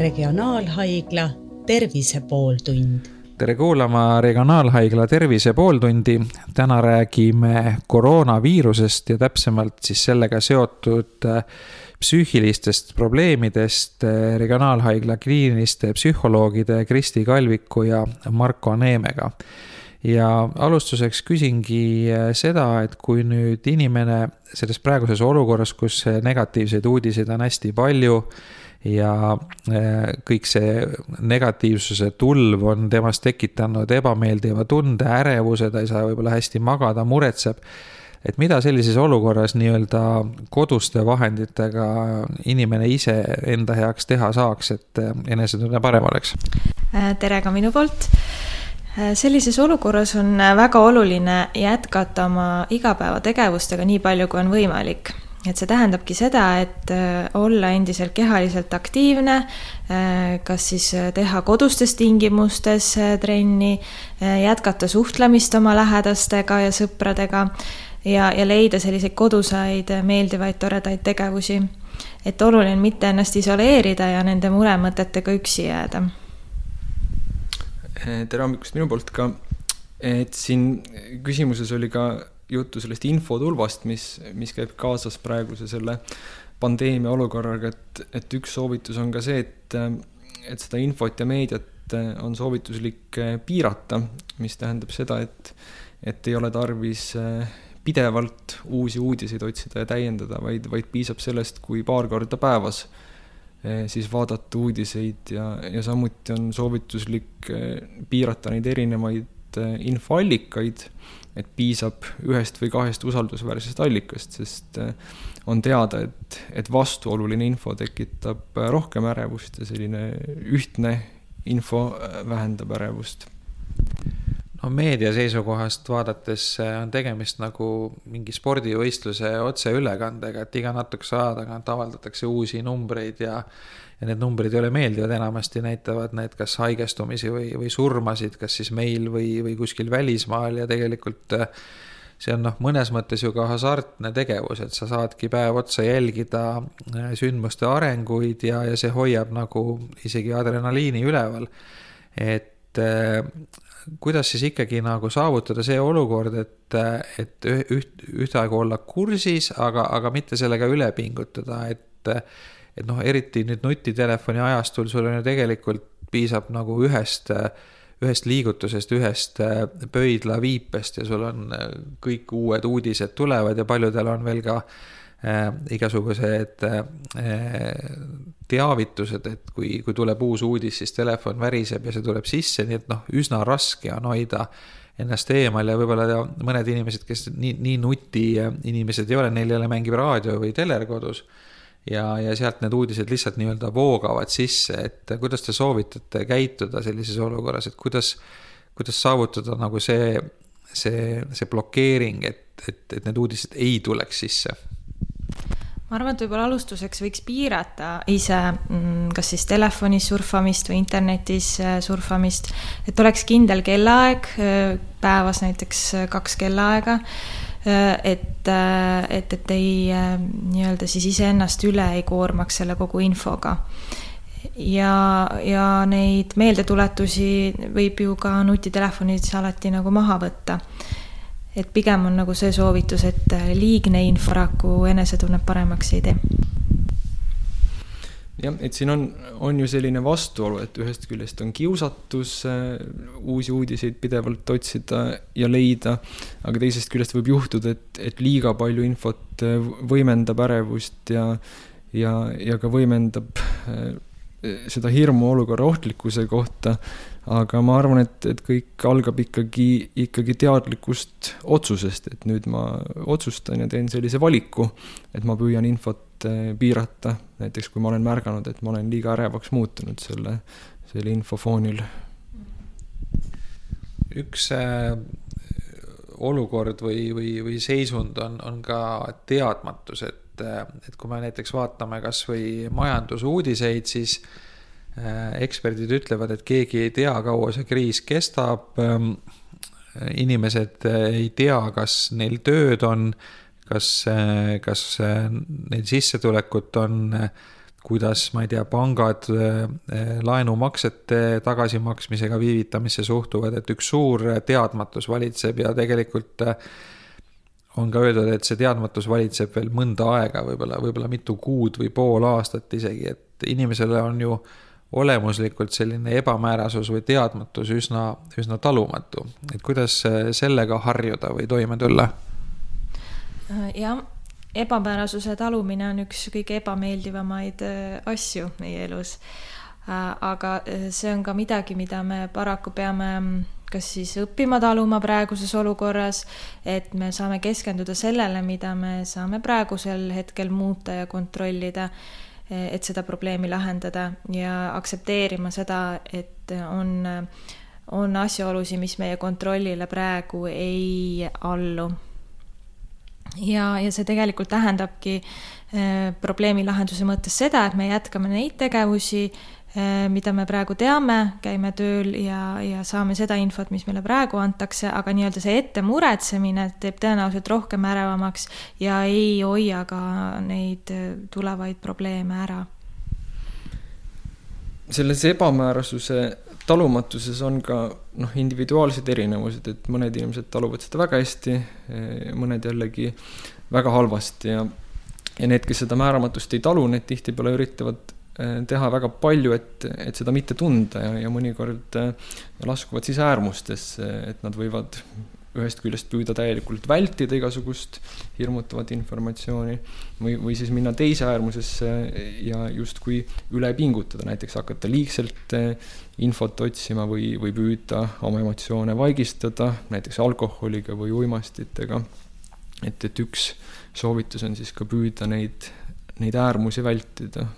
Regionaalhaigla Tervise pooltund. tere kuulama Regionaalhaigla Tervise pooltundi. täna räägime koroonaviirusest ja täpsemalt siis sellega seotud äh, psüühilistest probleemidest äh, Regionaalhaigla kliiniliste psühholoogide Kristi Kalviku ja Marko Neemega ja alustuseks küsingi äh, seda, et kui nüüd inimene selles praeguses olukorras, kus negatiivseid uudiseid on hästi palju ja äh, kõik see negatiivsuse tulv on temas tekitanud ebameeldiva tunde, ärevuse, ta ei saa võib-olla hästi magada, muretseb. et mida sellises olukorras nii-öelda koduste vahenditega inimene ise enda heaks teha saaks, et enesetunne parem oleks? Äh, tere ka minu poolt äh, sellises olukorras on väga oluline jätkata oma igapäevategevustega nii palju, kui on võimalik et see tähendabki seda, et äh, olla endiselt kehaliselt aktiivne, äh, kas siis äh, teha kodustes tingimustes trenni, jätkata suhtlemist oma lähedastega ja sõpradega ja, ja leida selliseid kodusaid meeldivaid, toredaid tegevusi. et oluline on mitte ennast isoleerida ja nende muremõtetega üksi jääda. tere hommikust minu poolt ka. et siin küsimuses oli ka juttu sellest infotulvast, mis, mis käib kaasas praeguse selle pandeemia olukorraga, et, et üks soovitus on ka see, et, et seda infot ja meediat on soovituslik piirata, mis tähendab seda, et, et ei ole tarvis pidevalt uusi uudiseid otsida ja täiendada, vaid, vaid piisab sellest, kui paar korda päevas siis vaadata uudiseid ja, ja samuti on soovituslik piirata neid erinevaid infoallikaid et piisab ühest või kahest usaldusväärsest allikast, sest äh, on teada, et, et vastuoluline info tekitab äh, rohkem ärevust ja selline ühtne info äh, vähendab ärevust. No meedia seisukohast vaadates on tegemist nagu mingi spordivõistluse otseülekandega, et iga natukese aja tagant avaldatakse uusi numbreid ja ja need numbrid ei ole meeldivad, enamasti näitavad need kas haigestumisi või, või surmasid, kas siis meil või, või kuskil välismaal ja tegelikult äh, see on noh, mõnes mõttes ju ka hasartne tegevus, et sa saadki päev otsa jälgida äh, sündmuste arenguid ja, ja see hoiab nagu isegi adrenaliini üleval. et kuidas siis ikkagi nagu saavutada see olukord, et, et üht, ühtaegu olla kursis, aga, aga mitte sellega üle pingutada, et et noh, eriti nüüd nutitelefoni ajastul sul on ju tegelikult piisab nagu ühest, ühest liigutusest, ühest äh, pöidlaviipest ja sul on kõik uued uudised tulevad ja paljudel on veel ka äh, igasugused äh, teavitused, et kui, kui tuleb uus uudis, siis telefon väriseb ja see tuleb sisse, nii et noh, üsna raske on hoida ennast eemal ja võib-olla mõned inimesed, kes nii, nii nuti inimesed ei ole, neil ei ole mängib raadio või teler kodus ja, ja sealt need uudised lihtsalt nii-öelda voogavad sisse, et kuidas te soovitate käituda sellises olukorras, et kuidas, kuidas saavutada nagu see, see, see blokeering, et, et, et need uudised ei tuleks sisse? Ma arvan, et võib-olla alustuseks võiks piirata ise mm, kas siis telefonis surfamist või internetis äh, surfamist, et oleks kindel kellaaeg, äh, päevas näiteks äh, kaks kellaaega et, et, et ei nii-öelda siis iseennast üle ei koormaks selle kogu infoga. ja, ja neid meeldetuletusi võib ju ka nutitelefonides alati nagu maha võtta. Et pigem on nagu see soovitus, et liigne info paraku enesetunnet paremaks ei tee jah, et siin on, on ju selline vastuolu, et ühest küljest on kiusatus äh, uusi uudiseid pidevalt otsida ja leida, aga teisest küljest võib juhtuda, et, et liiga palju infot äh, võimendab ärevust ja, ja, ja ka võimendab äh, seda hirmu olukorra ohtlikkuse kohta. Aga ma arvan, et, et kõik algab ikkagi, ikkagi teadlikust otsusest, et nüüd ma otsustan ja teen sellise valiku, et ma püüan infot et piirata, näiteks kui ma olen märganud, et ma olen liiga ärevaks muutunud selle, selle infofoonil. üks äh, olukord või, või, või seisund on, on ka teadmatus, et, äh, et kui me näiteks vaatame kasvõi majandusuudiseid, siis eksperdid ütlevad, et keegi ei tea, kaua see kriis kestab. Ähm, inimesed ei tea, kas neil tööd on kas, kas neil sissetulekut on kuidas, ma ei tea, pangad laenumaksete tagasimaksmisega viivitamisse suhtuvad, et üks suur teadmatus valitseb ja tegelikult on ka öeldud, et see teadmatus valitseb veel mõnda aega, võib-olla, võib-olla mitu kuud või pool aastat isegi, et inimesele on ju olemuslikult selline ebamäärasus või teadmatus üsna, üsna talumatu. et kuidas sellega harjuda või toime tulla? jah, ebamäärasuse talumine on üks kõige ebameeldivamaid äh, asju meie elus. Äh, aga äh, see on ka midagi, mida me paraku peame mm, kas siis õppima taluma praeguses olukorras, et me saame keskenduda sellele, mida me saame praegusel hetkel muuta ja kontrollida, et seda probleemi lahendada ja aktsepteerima seda, et on, on asjaolusid, mis meie kontrollile praegu ei allu. ja, ja see tegelikult tähendabki eh, probleemi lahenduse mõttes seda, et me jätkame neid tegevusi, Äh, mida me praegu teame, käime tööl ja, ja saame seda infot, mis meile praegu antakse, aga nii-öelda see ette muretsemine teeb tõenäoliselt rohkem ärevamaks ja ei hoia ka neid äh, tulevaid probleeme ära. selles ebamäärasuse talumatuses on ka noh, individuaalsed erinevused, et mõned inimesed taluvad seda väga hästi, äh, mõned jällegi väga halvasti ja ja need, kes seda määramatust ei talu, need tihtipeale üritavad Äh, teha väga palju, et, et seda mitte tunda ja, ja mõnikord äh, laskuvad siis äärmustesse, et nad võivad ühest küljest püüda täielikult vältida igasugust hirmutavat informatsiooni või, või siis minna teise äärmusesse ja justkui üle pingutada, näiteks hakata liigselt äh, infot otsima või, või püüda oma emotsioone vaigistada, näiteks alkoholiga või uimastitega. et, et üks soovitus on siis ka püüda neid, neid äärmusi vältida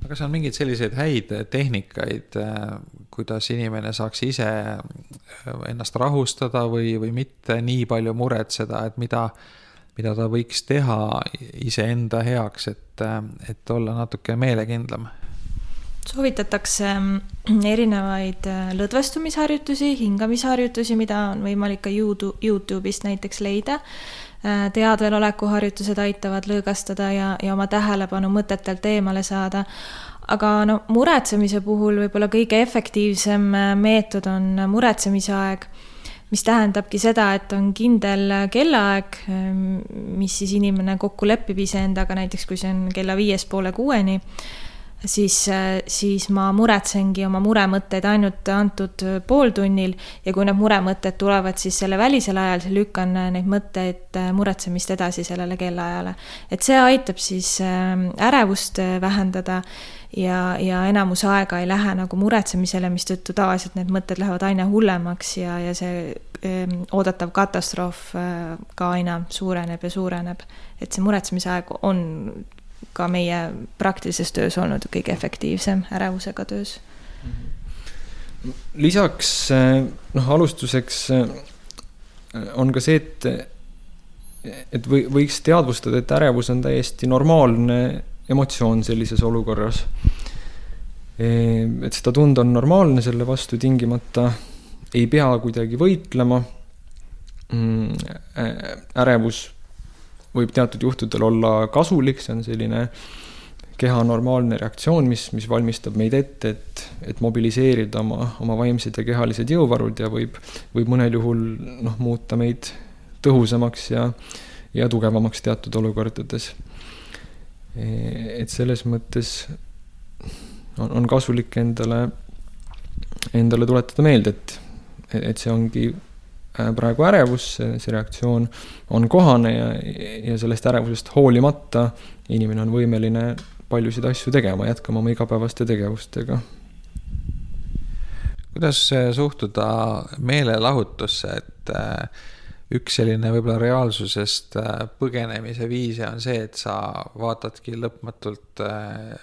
aga kas on mingeid selliseid häid tehnikaid, äh, kuidas inimene saaks ise äh, ennast rahustada või, või mitte nii palju muretseda, et mida, mida ta võiks teha iseenda heaks, et, äh, et olla natuke meelekindlam? soovitatakse mm, erinevaid lõdvestumisharjutusi, hingamisharjutusi, mida on võimalik ka Youtube'ist näiteks leida teadveloleku harjutused aitavad lõõgastada ja, ja oma tähelepanu mõtetelt eemale saada. aga no muretsemise puhul võib-olla kõige efektiivsem äh, meetod on muretsemise aeg, mis tähendabki seda, et on kindel kellaaeg, ähm, mis siis inimene kokku lepib iseendaga, näiteks kui see on kella viiest poole kuueni siis, siis ma muretsengi oma muremõtteid ainult antud pooltunnil ja kui need muremõtted tulevad siis selle välisel ajal, siis lükkan neid mõtteid, muretsemist edasi sellele kellaajale. et see aitab siis ähm, ärevust äh, vähendada ja, ja enamus aega ei lähe nagu muretsemisele, mistõttu tavaliselt need mõtted lähevad aina hullemaks ja, ja see ähm, oodatav katastroof äh, ka aina suureneb ja suureneb. et see muretsemise aeg on ka meie praktilises töös olnud kõige efektiivsem ärevusega töös. lisaks noh, alustuseks on ka see, et, et või, võiks teadvustada, et ärevus on täiesti normaalne emotsioon sellises olukorras. et seda tunda on normaalne, selle vastu tingimata ei pea kuidagi võitlema. Mm, ärevus võib teatud juhtudel olla kasulik, see on selline keha normaalne reaktsioon, mis, mis valmistab meid ette, et, et mobiliseerida oma, oma vaimsed ja kehalised jõuvarud ja võib, võib mõnel juhul noh, muuta meid tõhusamaks ja, ja tugevamaks teatud olukordades. et selles mõttes on, on kasulik endale, endale tuletada meelde, et, et see ongi praegu ärevus, see reaktsioon on kohane ja, ja sellest ärevusest hoolimata inimene on võimeline paljusid asju tegema, jätkama oma igapäevaste tegevustega. kuidas äh, suhtuda meelelahutusse, et äh, üks selline võib-olla reaalsusest põgenemise viise on see, et sa vaatadki lõpmatult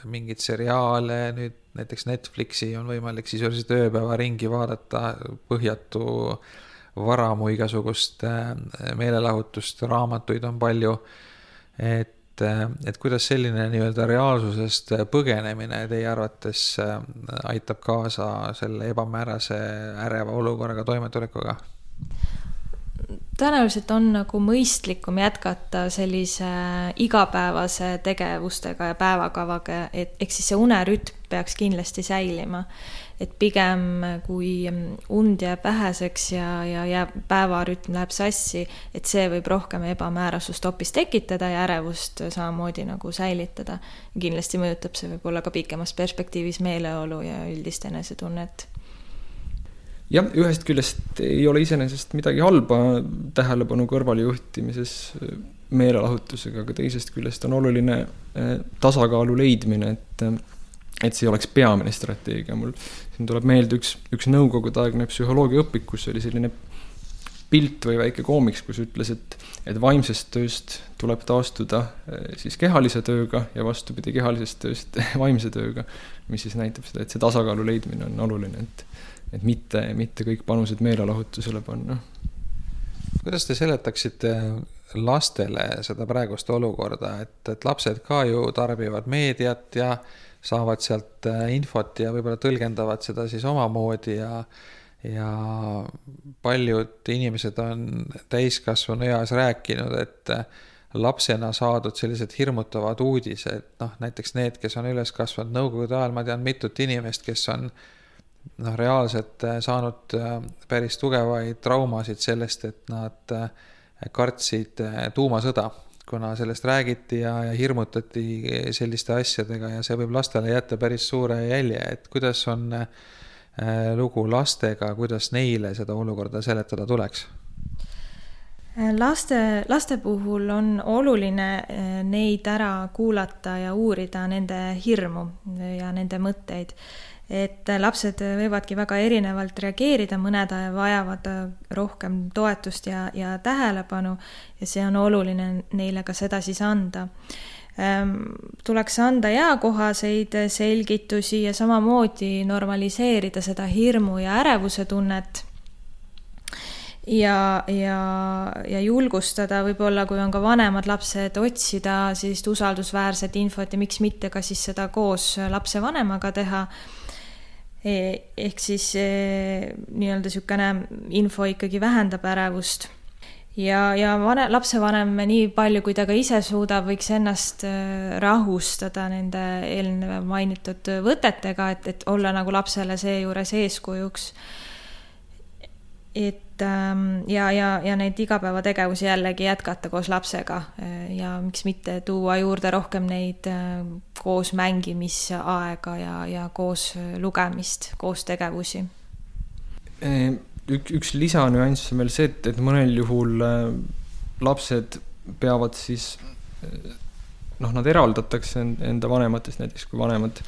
mingeid seriaale, nüüd näiteks Netflixi on võimalik sisuliselt ööpäeva ringi vaadata, põhjatu äh, varamu igasugust äh, meelelahutust, raamatuid on palju. et, äh, et kuidas selline nii-öelda reaalsusest põgenemine teie arvates äh, aitab kaasa selle ebamäärase äreva olukorraga toimetulekuga? Tõenäoliselt on nagu mõistlikum jätkata sellise igapäevase tegevustega ja päevakavaga, et ehk siis see unerütm peaks kindlasti säilima. et pigem, kui und jääb väheseks ja, ja jääb, päevarütm läheb sassi, et see võib rohkem ebamäärasust hoopis tekitada ja ärevust samamoodi nagu säilitada. kindlasti mõjutab see võib-olla ka pikemas perspektiivis meeleolu ja üldist enesetunnet jah, ühest küljest ei ole iseenesest midagi halba tähelepanu kõrvalejuhtimises meelelahutusega, aga teisest küljest on oluline eh, tasakaalu leidmine, et eh, et see oleks peamine strateegia, mul siin tuleb meelde üks, üks nõukogudeaegne psühholoogiaõpik, kus oli selline pilt või väike koomiks, kus ütles, et, et vaimsest tööst tuleb taastuda siis kehalise tööga ja vastupidi, kehalisest tööst vaimse tööga, mis siis näitab seda, et see tasakaalu leidmine on oluline, et et mitte, mitte kõik panused meelelahutusele panna. kuidas te seletaksite lastele seda praegust olukorda, et, et lapsed ka ju tarbivad meediat ja saavad sealt äh, infot ja võib-olla tõlgendavad seda siis omamoodi ja ja paljud inimesed on täiskasvanu eas rääkinud, et äh, lapsena saadud sellised hirmutavad uudised, noh näiteks need, kes on üles kasvanud nõukogude ajal, ma tean mitut inimest, kes on noh, reaalselt äh, saanud äh, päris tugevaid traumasid sellest, et nad äh, kartsid tuumasõda, kuna sellest räägiti ja, ja hirmutati selliste asjadega ja see võib lastele jätta päris suure jälje, et kuidas on lugu lastega, kuidas neile seda olukorda seletada tuleks? laste, laste puhul on oluline neid ära kuulata ja uurida nende hirmu ja nende mõtteid et lapsed võivadki väga erinevalt reageerida, mõned vajavad rohkem toetust ja, ja tähelepanu ja see on oluline neile ka seda siis anda ehm, tuleks anda eakohaseid selgitusi ja samamoodi normaliseerida seda hirmu ja ärevuse tunnet. ja, ja, ja julgustada võib-olla, kui on ka vanemad lapsed, otsida sellist usaldusväärset infot ja miks mitte ka siis seda koos lapsevanemaga teha ehk siis e, nii-öelda niisugune info ikkagi vähendab ärevust. ja, ja vane, lapsevanem nii palju, kui ta ka ise suudab, võiks ennast e, rahustada nende eelneva mainitud võtetega, et, et olla nagu lapsele seejuures eeskujuks. et ja, ja, ja neid igapäevategevusi jällegi jätkata koos lapsega äh, ja miks mitte tuua juurde rohkem neid äh, koos mängimisaega ja, ja koos äh, lugemist, koos tegevusi. üks, üks lisanüanss on veel see, et, et mõnel juhul lapsed peavad siis noh, nad eraldatakse enda vanematest, näiteks kui vanemad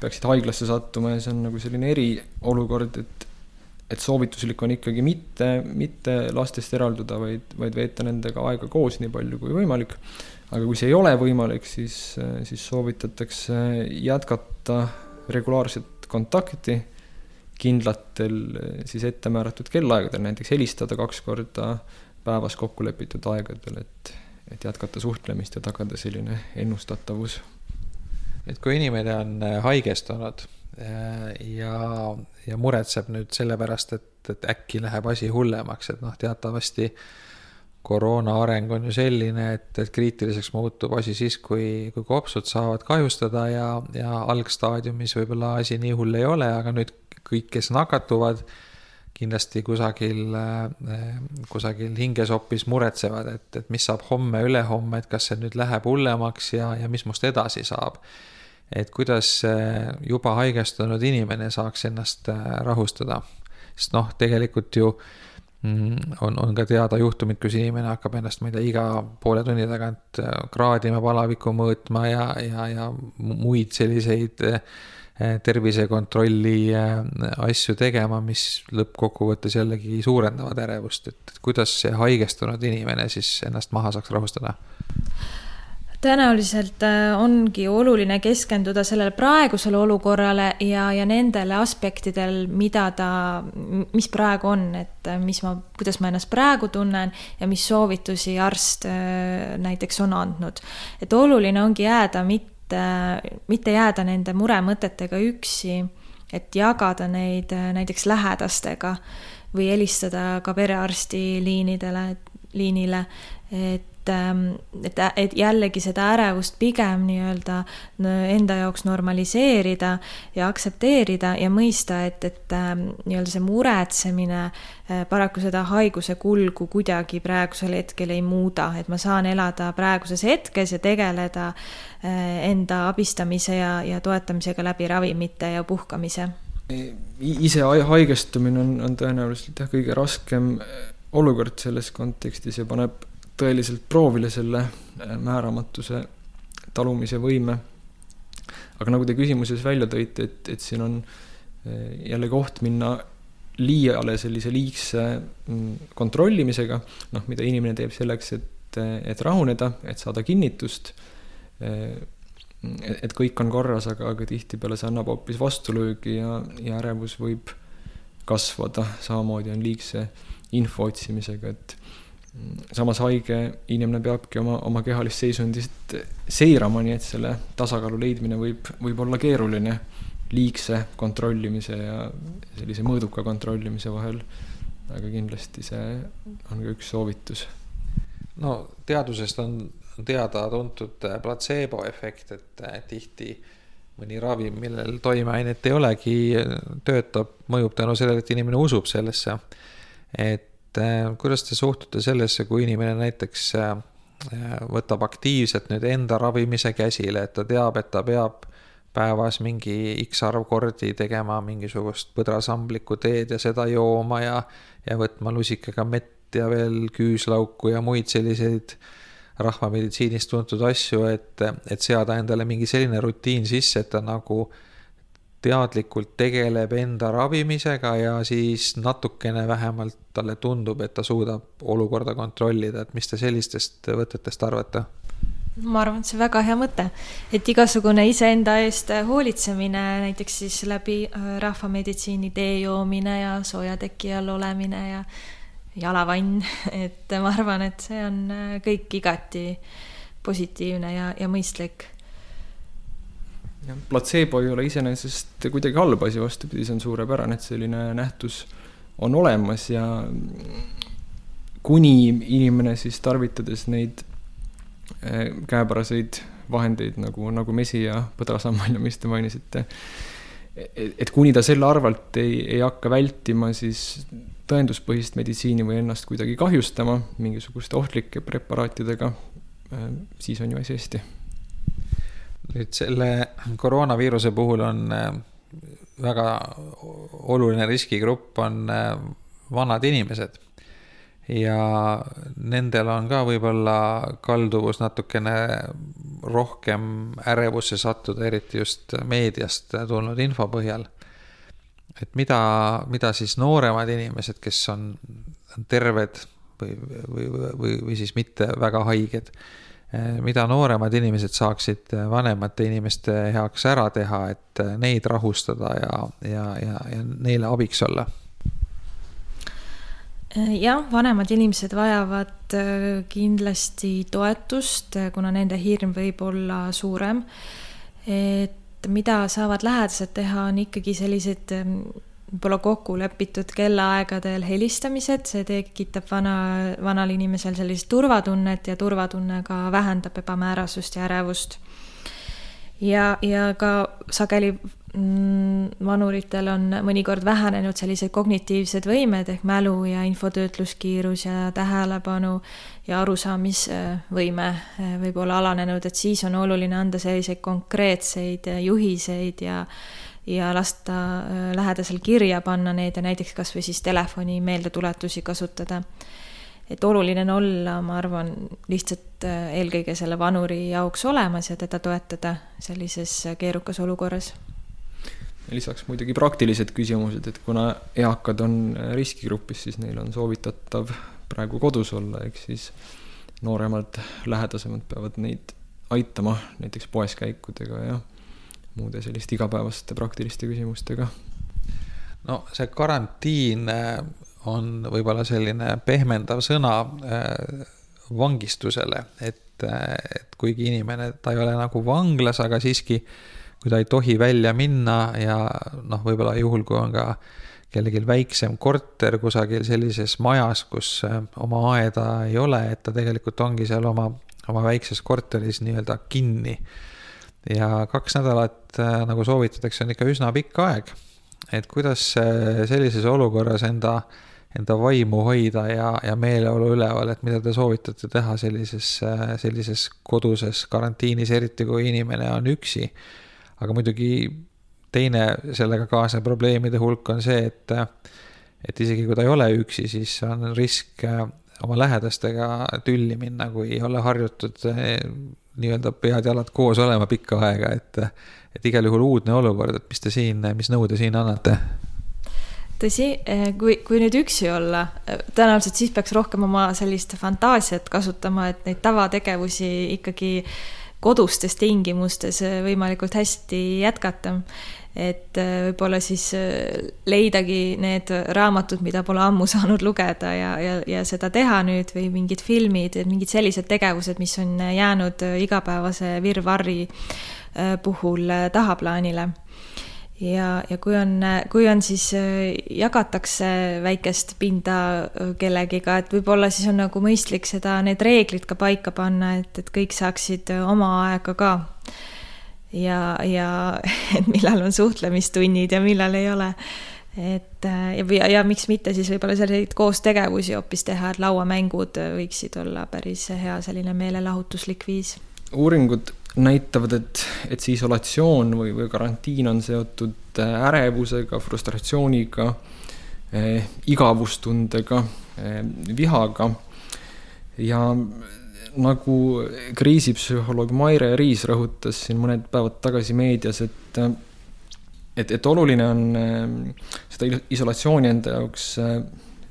peaksid haiglasse sattuma ja see on nagu selline eriolukord, et et soovituslik on ikkagi mitte, mitte lastest eralduda, vaid, vaid veeta nendega aega koos nii palju kui võimalik. aga kui see ei ole võimalik, siis, siis soovitatakse jätkata regulaarset kontakti kindlatel siis ettemääratud kellaaegadel, näiteks helistada kaks korda päevas kokku lepitud aegadel, et, et jätkata suhtlemist ja tagada selline ennustatavus. et kui inimene on haigestunud ja, ja muretseb nüüd sellepärast, et, et äkki läheb asi hullemaks, et noh, teatavasti koroona areng on ju selline, et, et kriitiliseks muutub asi siis, kui, kui kopsud saavad kahjustada ja, ja algstaadiumis võib-olla asi nii hull ei ole, aga nüüd kõik, kes nakatuvad, kindlasti kusagil, äh, kusagil hingesopis muretsevad, et, et mis saab homme-ülehomme, et kas see nüüd läheb hullemaks ja, ja mis must edasi saab et kuidas juba haigestunud inimene saaks ennast äh, rahustada. sest noh, tegelikult ju mm, on, on ka teada juhtumid, kus inimene hakkab ennast, ma ei tea, iga poole tunni tagant äh, kraadima, palavikku mõõtma ja, ja, ja muid selliseid äh, tervisekontrolli asju tegema, mis lõppkokkuvõttes jällegi suurendavad ärevust, et kuidas see haigestunud inimene siis ennast maha saaks rahustada? Tõenäoliselt äh, ongi oluline keskenduda sellele praegusele olukorrale ja, ja nendele aspektidel, mida ta, mis praegu on, et äh, mis ma, kuidas ma ennast praegu tunnen ja mis soovitusi arst äh, näiteks on andnud. et oluline ongi jääda mitte, mitte jääda nende muremõtetega üksi, et jagada neid näiteks lähedastega või helistada ka perearsti liinidele, liinile, et et, et jällegi seda ärevust pigem nii-öelda enda jaoks normaliseerida ja aktsepteerida ja mõista, et, et ähm, nii-öelda see muretsemine äh, paraku seda haiguse kulgu kuidagi praegusel hetkel ei muuda, et ma saan elada praeguses hetkes ja tegeleda äh, enda abistamise ja, ja toetamisega läbi ravimite ja puhkamise. Ise haigestumine on, on tõenäoliselt jah, kõige raskem olukord selles kontekstis ja paneb tõeliselt proovile selle äh, määramatuse talumise võime. aga nagu te küsimuses välja tõite, et, et siin on äh, jälle koht minna liiale sellise liigse mm, kontrollimisega, noh, mida inimene teeb selleks, et, et rahuneda, et saada kinnitust äh, et kõik on korras, aga, aga tihtipeale see annab hoopis vastulöögi ja, ja ärevus võib kasvada, samamoodi on liigse info otsimisega, et samas haige inimene peabki oma, oma kehalist seisundit seirama, nii et selle tasakaalu leidmine võib, võib olla keeruline liigse kontrollimise ja sellise mõõduka kontrollimise vahel. aga kindlasti see on ka üks soovitus. no teadusest on teada-tuntud platseeboefekt, et tihti mõni ravim, millel toimeainet ei olegi, töötab, mõjub tänu sellele, et inimene usub sellesse. et Äh, kuidas te suhtute sellesse, kui inimene näiteks äh, võtab aktiivselt nüüd enda ravimise käsile, et ta teab, et ta peab päevas mingi X arv kordi tegema mingisugust põdrasamblikku teed ja seda jooma ja, ja võtma lusikaga mett ja veel küüslauku ja muid selliseid rahvameditsiinis tuntud asju, et, et seada endale mingi selline rutiin sisse, et ta nagu äh, teadlikult tegeleb enda ravimisega ja siis natukene vähemalt talle tundub, et ta suudab olukorda kontrollida, et mis te sellistest võtetest arvate? ma arvan, et see on väga hea mõte, et igasugune iseenda eest hoolitsemine, näiteks siis läbi äh, rahvameditsiini tee joomine ja sooja teki all olemine ja jalavann, et ma arvan, et see on äh, kõik igati positiivne ja, ja mõistlik jah, platseebo ei ole iseenesest kuidagi halb asi, vastupidi, see on suurepärane, et selline nähtus on olemas ja kuni inimene siis tarvitades neid eh, käepäraseid vahendeid nagu, nagu mesi ja põdrasammal ja mis te mainisite, et kuni ta selle arvelt ei, ei hakka vältima siis tõenduspõhist meditsiini või ennast kuidagi kahjustama mingisuguste ohtlike preparaatidega, eh, siis on ju asi hästi nüüd selle koroonaviiruse puhul on äh, väga oluline riskigrupp on äh, vanad inimesed. ja nendel on ka võib-olla kalduvus natukene rohkem ärevusse sattuda, eriti just meediast tulnud info põhjal. et mida, mida siis nooremad inimesed, kes on terved või, või, või, või siis mitte väga haiged mida nooremad inimesed saaksid eh, vanemate inimeste heaks ära teha, et eh, neid rahustada ja, ja, ja, ja neile abiks olla? jah, vanemad inimesed vajavad kindlasti toetust, kuna nende hirm võib olla suurem. et mida saavad lähedased teha, on ikkagi sellised võib-olla kokku lepitud kellaaegadel helistamised, see tekitab vana, vanal inimesel sellist turvatunnet ja turvatunne ka vähendab ebamäärasust ja ärevust. ja, ja ka sageli mm, vanuritel on mõnikord vähenenud sellised kognitiivsed võimed ehk mälu ja infotöötluskiirus ja tähelepanu ja arusaamisvõime eh, võib olla alanenud, et siis on oluline anda selliseid konkreetseid juhiseid ja ja lasta äh, lähedasel kirja panna need ja näiteks kasvõi siis telefoni meeldetuletusi kasutada. et oluline on olla, ma arvan, lihtsalt äh, eelkõige selle vanuri jaoks olemas ja teda toetada sellises keerukas olukorras lisaks muidugi praktilised küsimused, et kuna eakad on riskigrupis, siis neil on soovitatav praegu kodus olla, ehk siis nooremad, lähedasemad peavad neid aitama näiteks poes käikudega ja muude selliste igapäevaste praktiliste küsimustega. no see karantiin äh, on võib-olla selline pehmendav sõna äh, vangistusele, et, äh, et kuigi inimene, ta ei ole nagu vanglas, aga siiski kui ta ei tohi välja minna ja noh, võib-olla juhul, kui on ka kellelgi väiksem korter kusagil sellises majas, kus oma aeda ei ole, et ta tegelikult ongi seal oma, oma väikses korteris nii-öelda kinni. Ja kaks nädalat, äh, nagu soovitatakse, on ikka üsna pikk aeg. et kuidas äh, sellises olukorras enda, enda vaimu hoida ja, ja meeleolu üleval, et mida te soovitate teha sellises, sellises koduses karantiinis, eriti kui inimene on üksi. aga muidugi teine sellega kaasnev probleemide hulk on see, et, et isegi kui ta ei ole üksi, siis on risk äh, oma lähedastega tülli minna, kui ei ole harjutud äh, nii-öelda pead-jalad koos olema pikka aega, et, et igal juhul uudne olukord, et mis te siin, mis nõu te siin annate? tõsi, äh, kui, kui nüüd üksi olla, tõenäoliselt siis peaks rohkem oma sellist fantaasiat kasutama, et neid tavategevusi ikkagi kodustes tingimustes võimalikult hästi jätkata. Et äh, võib-olla siis äh, leidagi need raamatud, mida pole ammu saanud lugeda ja, ja, ja seda teha nüüd või mingid filmid, mingid sellised tegevused, mis on jäänud äh, igapäevase virvarri puhul tahaplaanile ja, ja kui on, kui on siis, jagatakse väikest pinda kellegiga, et võib-olla siis on nagu mõistlik seda, need reeglid ka paika panna, et, et kõik saaksid oma aega ka ja, ja et millal on suhtlemistunnid ja millal ei ole. et ja, ja, ja miks mitte siis võib-olla selliseid koostegevusi hoopis teha, et lauamängud võiksid olla päris hea selline meelelahutuslik viis. uuringud näitavad, et, et see isolatsioon või, või karantiin on seotud ärevusega, frustratsiooniga eh,, igavustundega eh,, vihaga. Ja nagu kriisipsühholoog Maire Riis rõhutas siin mõned päevad tagasi meedias, et et, et oluline on äh, seda isolatsiooni enda jaoks äh,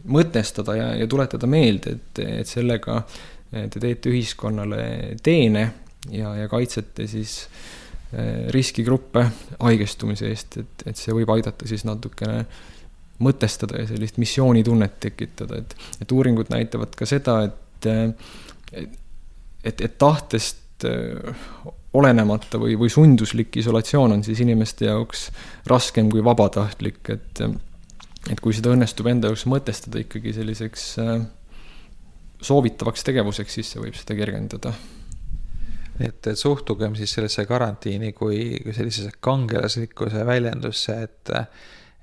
mõtestada ja, ja tuletada meelde, et, et sellega äh, te teete ühiskonnale teene ja, ja kaitsete siis riskigruppe haigestumise eest, et, et see võib aidata siis natukene mõtestada ja sellist missioonitunnet tekitada, et, et uuringud näitavad ka seda, et, et et, et tahtest äh, olenemata või, või sunduslik isolatsioon on siis inimeste jaoks raskem kui vabatahtlik, et et kui seda õnnestub enda jaoks mõtestada ikkagi selliseks soovitavaks tegevuseks, siis see võib seda kergendada. Et, et suhtugem siis sellesse karantiini kui, kui sellisesse kangelaslikkuse väljendusse, et,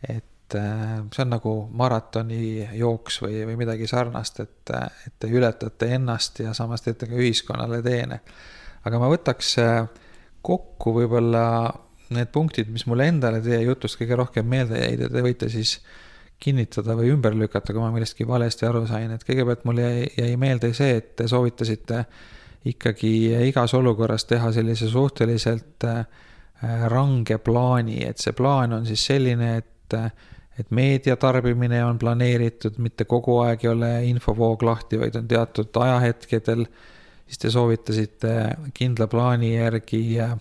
et äh, see on nagu maratonijooks või, või midagi sarnast, et, et te ületate ennast ja samas teete ka ühiskonnale teene. aga ma võtaks äh, kokku võib-olla need punktid, mis mulle endale teie jutust kõige rohkem meelde jäid ja te võite siis kinnitada või ümber lükata, kui ma millestki valesti aru sain, et kõigepealt mul jäi, jäi meelde see, et te soovitasite ikkagi igas olukorras teha sellise suhteliselt äh, range plaani, et see plaan on siis selline, et et meedia tarbimine on planeeritud, mitte kogu aeg ei ole infovoog lahti, vaid on teatud ajahetkedel, siis te soovitasite kindla plaani järgi äh,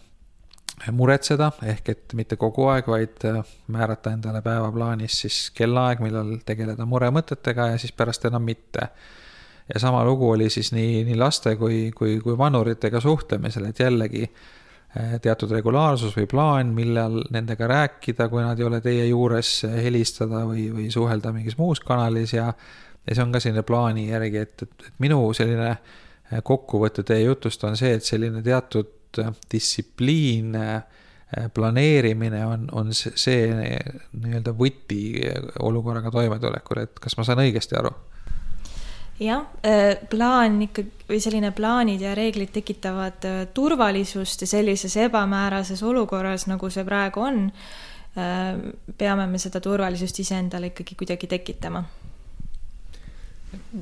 muretseda, ehk et mitte kogu aeg, vaid äh, määrata endale päevaplaanis siis kellaaeg, millal tegeleda muremõtetega ja siis pärast enam mitte. Ja sama lugu oli siis nii, nii laste kui, kui, kui vanuritega suhtlemisel, et jällegi Eh, teatud regulaarsus või plaan, millal nendega rääkida, kui nad ei ole teie juures, eh, helistada või, või suhelda mingis muus kanalis ja ja see on ka selline plaani järgi, et, et, et minu selline eh, kokkuvõte teie jutust on see, et selline teatud distsipliin, planeerimine on, on see nii-öelda võti olukorraga toimetulekul, et kas ma saan õigesti aru? Jah, äh, plaan ikka või selline plaanid ja reeglid tekitavad äh, turvalisust ja sellises ebamäärases olukorras, nagu see praegu on, äh, peame me seda turvalisust iseendale ikkagi kuidagi tekitama.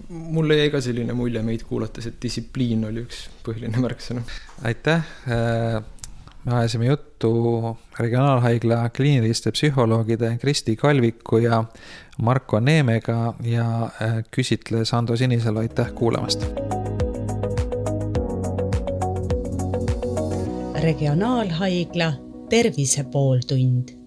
mulle jäi ka selline mulje meid kuulates, et distsipliin oli üks põhiline märksõna. aitäh me ajasime juttu Regionaalhaigla kliiniliste psühholoogide Kristi Kalviku ja Marko Neemega ja äh, küsitles Ando Sinisalu, aitäh kuulamast. regionaalhaigla Tervise pooltund